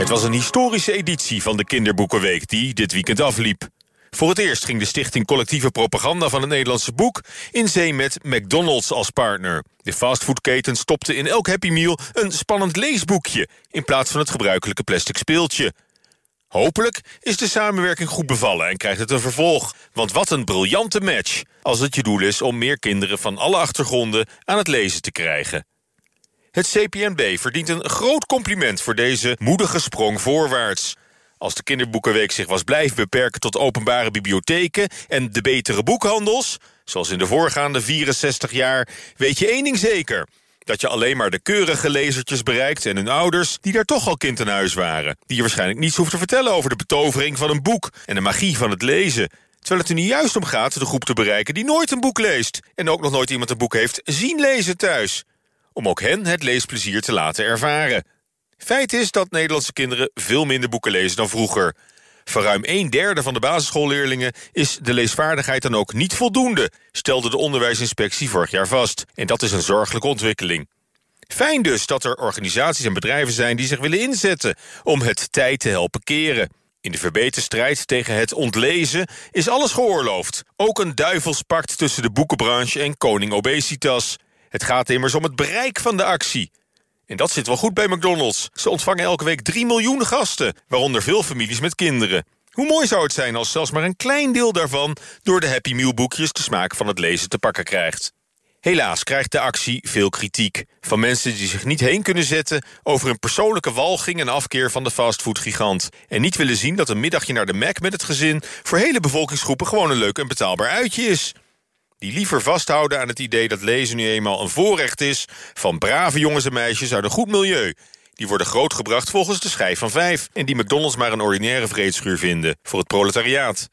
Het was een historische editie van de Kinderboekenweek die dit weekend afliep. Voor het eerst ging de Stichting Collectieve Propaganda van het Nederlandse Boek in zee met McDonald's als partner. De fastfoodketen stopte in elk Happy Meal een spannend leesboekje in plaats van het gebruikelijke plastic speeltje. Hopelijk is de samenwerking goed bevallen en krijgt het een vervolg. Want wat een briljante match als het je doel is om meer kinderen van alle achtergronden aan het lezen te krijgen. Het CPNB verdient een groot compliment voor deze moedige sprong voorwaarts. Als de kinderboekenweek zich was blijven beperken tot openbare bibliotheken en de betere boekhandels, zoals in de voorgaande 64 jaar, weet je één ding zeker. Dat je alleen maar de keurige lezertjes bereikt en hun ouders die daar toch al kind in huis waren. Die je waarschijnlijk niets hoeft te vertellen over de betovering van een boek en de magie van het lezen. Terwijl het er nu juist om gaat de groep te bereiken die nooit een boek leest. En ook nog nooit iemand een boek heeft zien lezen thuis om ook hen het leesplezier te laten ervaren. Feit is dat Nederlandse kinderen veel minder boeken lezen dan vroeger. Voor ruim een derde van de basisschoolleerlingen is de leesvaardigheid dan ook niet voldoende, stelde de onderwijsinspectie vorig jaar vast. En dat is een zorgelijke ontwikkeling. Fijn dus dat er organisaties en bedrijven zijn die zich willen inzetten om het tijd te helpen keren. In de verbeterstrijd tegen het ontlezen is alles geoorloofd. Ook een duivelspact tussen de boekenbranche en koning obesitas. Het gaat immers om het bereik van de actie. En dat zit wel goed bij McDonald's. Ze ontvangen elke week 3 miljoen gasten, waaronder veel families met kinderen. Hoe mooi zou het zijn als zelfs maar een klein deel daarvan... door de Happy Meal boekjes de smaak van het lezen te pakken krijgt. Helaas krijgt de actie veel kritiek. Van mensen die zich niet heen kunnen zetten... over een persoonlijke walging en afkeer van de fastfoodgigant. En niet willen zien dat een middagje naar de Mac met het gezin... voor hele bevolkingsgroepen gewoon een leuk en betaalbaar uitje is die liever vasthouden aan het idee dat lezen nu eenmaal een voorrecht is... van brave jongens en meisjes uit een goed milieu. Die worden grootgebracht volgens de schijf van vijf... en die McDonald's maar een ordinaire vreedschuur vinden voor het proletariaat.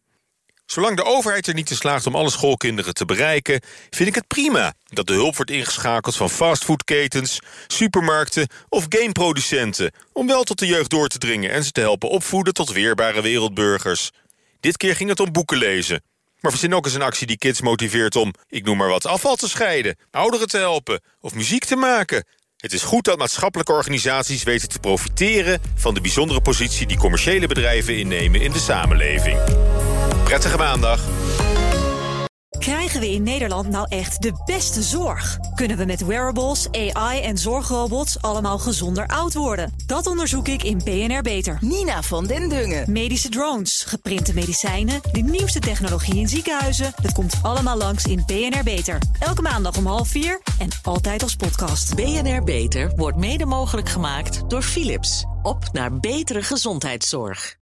Zolang de overheid er niet in slaagt om alle schoolkinderen te bereiken... vind ik het prima dat de hulp wordt ingeschakeld van fastfoodketens... supermarkten of gameproducenten... om wel tot de jeugd door te dringen en ze te helpen opvoeden tot weerbare wereldburgers. Dit keer ging het om boeken lezen... Maar verzin ook eens een actie die kids motiveert om, ik noem maar wat, afval te scheiden, ouderen te helpen of muziek te maken. Het is goed dat maatschappelijke organisaties weten te profiteren van de bijzondere positie die commerciële bedrijven innemen in de samenleving. Prettige maandag. Krijgen we in Nederland nou echt de beste zorg? Kunnen we met wearables, AI en zorgrobots allemaal gezonder oud worden? Dat onderzoek ik in BNR Beter. Nina van den Dungen. Medische drones, geprinte medicijnen, de nieuwste technologie in ziekenhuizen. Het komt allemaal langs in BNR Beter. Elke maandag om half vier en altijd als podcast. BNR Beter wordt mede mogelijk gemaakt door Philips. Op naar betere gezondheidszorg.